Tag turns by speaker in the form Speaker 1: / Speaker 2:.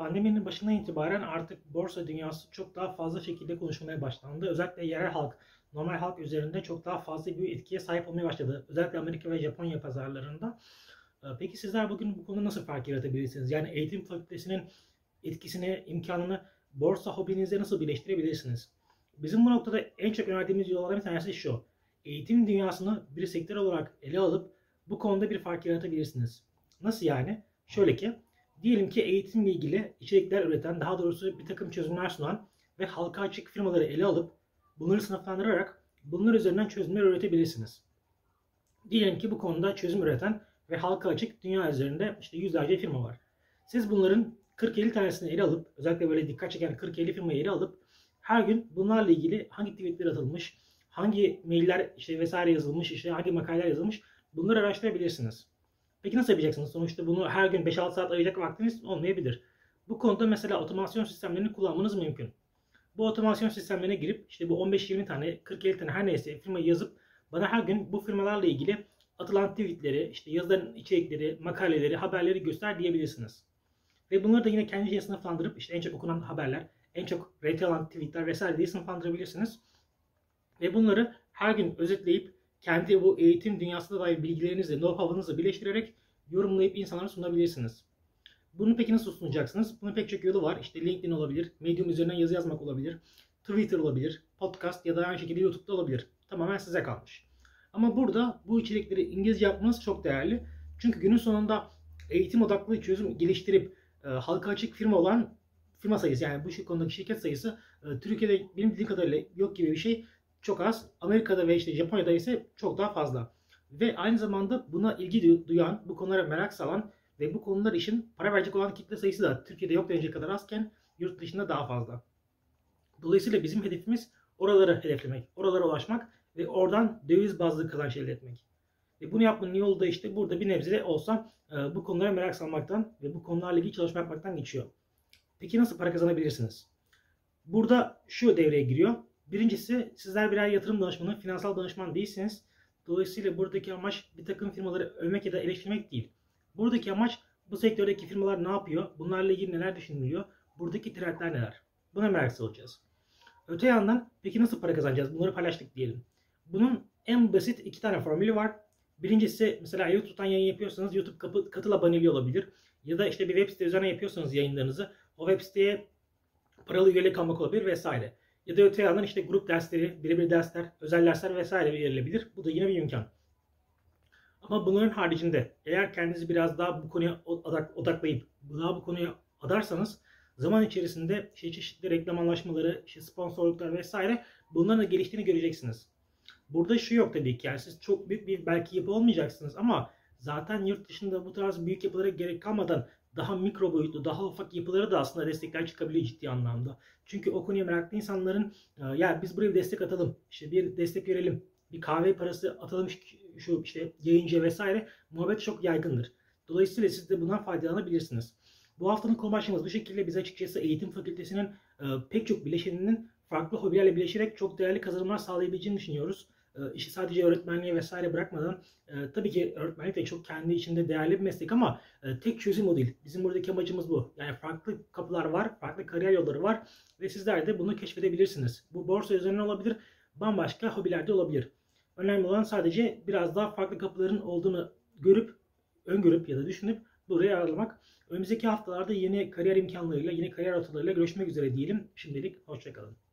Speaker 1: pandeminin başından itibaren artık borsa dünyası çok daha fazla şekilde konuşulmaya başlandı. Özellikle yerel halk, normal halk üzerinde çok daha fazla bir etkiye sahip olmaya başladı. Özellikle Amerika ve Japonya pazarlarında. Ee, peki sizler bugün bu konuda nasıl fark yaratabilirsiniz? Yani eğitim fakültesinin etkisini, imkanını borsa hobinizle nasıl birleştirebilirsiniz? Bizim bu noktada en çok önerdiğimiz yollardan bir tanesi şu. Eğitim dünyasını bir sektör olarak ele alıp bu konuda bir fark yaratabilirsiniz. Nasıl yani? Şöyle ki, diyelim ki eğitimle ilgili içerikler üreten, daha doğrusu bir takım çözümler sunan ve halka açık firmaları ele alıp bunları sınıflandırarak bunlar üzerinden çözümler üretebilirsiniz. Diyelim ki bu konuda çözüm üreten ve halka açık dünya üzerinde işte yüzlerce firma var. Siz bunların 40-50 tanesini ele alıp, özellikle böyle dikkat çeken 40-50 firmayı ele alıp her gün bunlarla ilgili hangi tweetler atılmış, hangi mailler işte vesaire yazılmış, işte hangi makaleler yazılmış bunları araştırabilirsiniz. Peki nasıl yapacaksınız? Sonuçta bunu her gün 5-6 saat ayıracak vaktiniz olmayabilir. Bu konuda mesela otomasyon sistemlerini kullanmanız mümkün. Bu otomasyon sistemlerine girip işte bu 15-20 tane, 40-50 tane her neyse firmayı yazıp bana her gün bu firmalarla ilgili atılan tweetleri, işte yazılan içerikleri, makaleleri, haberleri göster diyebilirsiniz. Ve bunları da yine kendi içine sınıflandırıp işte en çok okunan haberler, en çok rate alan tweetler vesaire diye sınıflandırabilirsiniz. Ve bunları her gün özetleyip kendi bu eğitim dünyasına dair bilgilerinizle, know-how'ınızla birleştirerek yorumlayıp insanlara sunabilirsiniz. Bunu peki nasıl sunacaksınız? Bunun pek çok yolu var. İşte LinkedIn olabilir, Medium üzerinden yazı yazmak olabilir, Twitter olabilir, podcast ya da aynı şekilde YouTube'da olabilir. Tamamen size kalmış. Ama burada bu içerikleri İngilizce yapmanız çok değerli. Çünkü günün sonunda eğitim odaklı çözüm geliştirip e, halka açık firma olan firma sayısı yani bu konudaki şirket sayısı e, Türkiye'de benim bildiğim kadarıyla yok gibi bir şey çok az. Amerika'da ve işte Japonya'da ise çok daha fazla. Ve aynı zamanda buna ilgi duyan, bu konulara merak salan ve bu konular için para verecek olan kitle sayısı da Türkiye'de yok denecek kadar azken yurt dışında daha fazla. Dolayısıyla bizim hedefimiz oraları hedeflemek, oralara ulaşmak ve oradan döviz bazlı kazanç elde etmek. Ve bunu yapmanın yolu da işte burada bir nebze olsa e, bu konulara merak salmaktan ve bu konularla ilgili çalışma yapmaktan geçiyor. Peki nasıl para kazanabilirsiniz? Burada şu devreye giriyor. Birincisi sizler birer yatırım danışmanı, finansal danışman değilsiniz. Dolayısıyla buradaki amaç bir takım firmaları övmek ya da eleştirmek değil. Buradaki amaç bu sektördeki firmalar ne yapıyor? Bunlarla ilgili neler düşünülüyor? Buradaki trendler neler? Buna merak olacağız. Öte yandan peki nasıl para kazanacağız? Bunları paylaştık diyelim. Bunun en basit iki tane formülü var. Birincisi mesela YouTube'dan yayın yapıyorsanız YouTube kapı, katıl aboneliği olabilir. Ya da işte bir web site üzerine yapıyorsanız yayınlarınızı o web siteye paralı üyelik almak olabilir vesaire. Ya da öte yandan işte grup dersleri, birebir dersler, özel dersler vesaire verilebilir. Bu da yine bir imkan. Ama bunların haricinde eğer kendinizi biraz daha bu konuya odaklayıp daha bu konuya adarsanız zaman içerisinde işte çeşitli reklam anlaşmaları, işte sponsorluklar vesaire bunların da geliştiğini göreceksiniz. Burada şu yok tabii ki yani siz çok büyük bir belki yapı olmayacaksınız ama zaten yurt dışında bu tarz büyük yapılara gerek kalmadan daha mikro boyutlu, daha ufak yapılara da aslında destekler çıkabiliyor ciddi anlamda. Çünkü o konuya meraklı insanların e, ya biz buraya bir destek atalım, işte bir destek verelim, bir kahve parası atalım şu işte yayıncı vesaire muhabbet çok yaygındır. Dolayısıyla siz de bundan faydalanabilirsiniz. Bu haftanın konu başlığımız bu şekilde biz açıkçası eğitim fakültesinin e, pek çok bileşeninin farklı hobilerle birleşerek çok değerli kazanımlar sağlayabileceğini düşünüyoruz. E, işi sadece öğretmenliğe vesaire bırakmadan e, tabii ki öğretmenlik de çok kendi içinde değerli bir meslek ama e, tek çözüm o değil. Bizim buradaki amacımız bu. Yani farklı kapılar var, farklı kariyer yolları var ve sizler de bunu keşfedebilirsiniz. Bu borsa üzerine olabilir, bambaşka hobilerde olabilir. Önemli olan sadece biraz daha farklı kapıların olduğunu görüp, öngörüp ya da düşünüp buraya aralamak. Önümüzdeki haftalarda yeni kariyer imkanlarıyla, yeni kariyer rotalarıyla görüşmek üzere diyelim. Şimdilik hoşçakalın.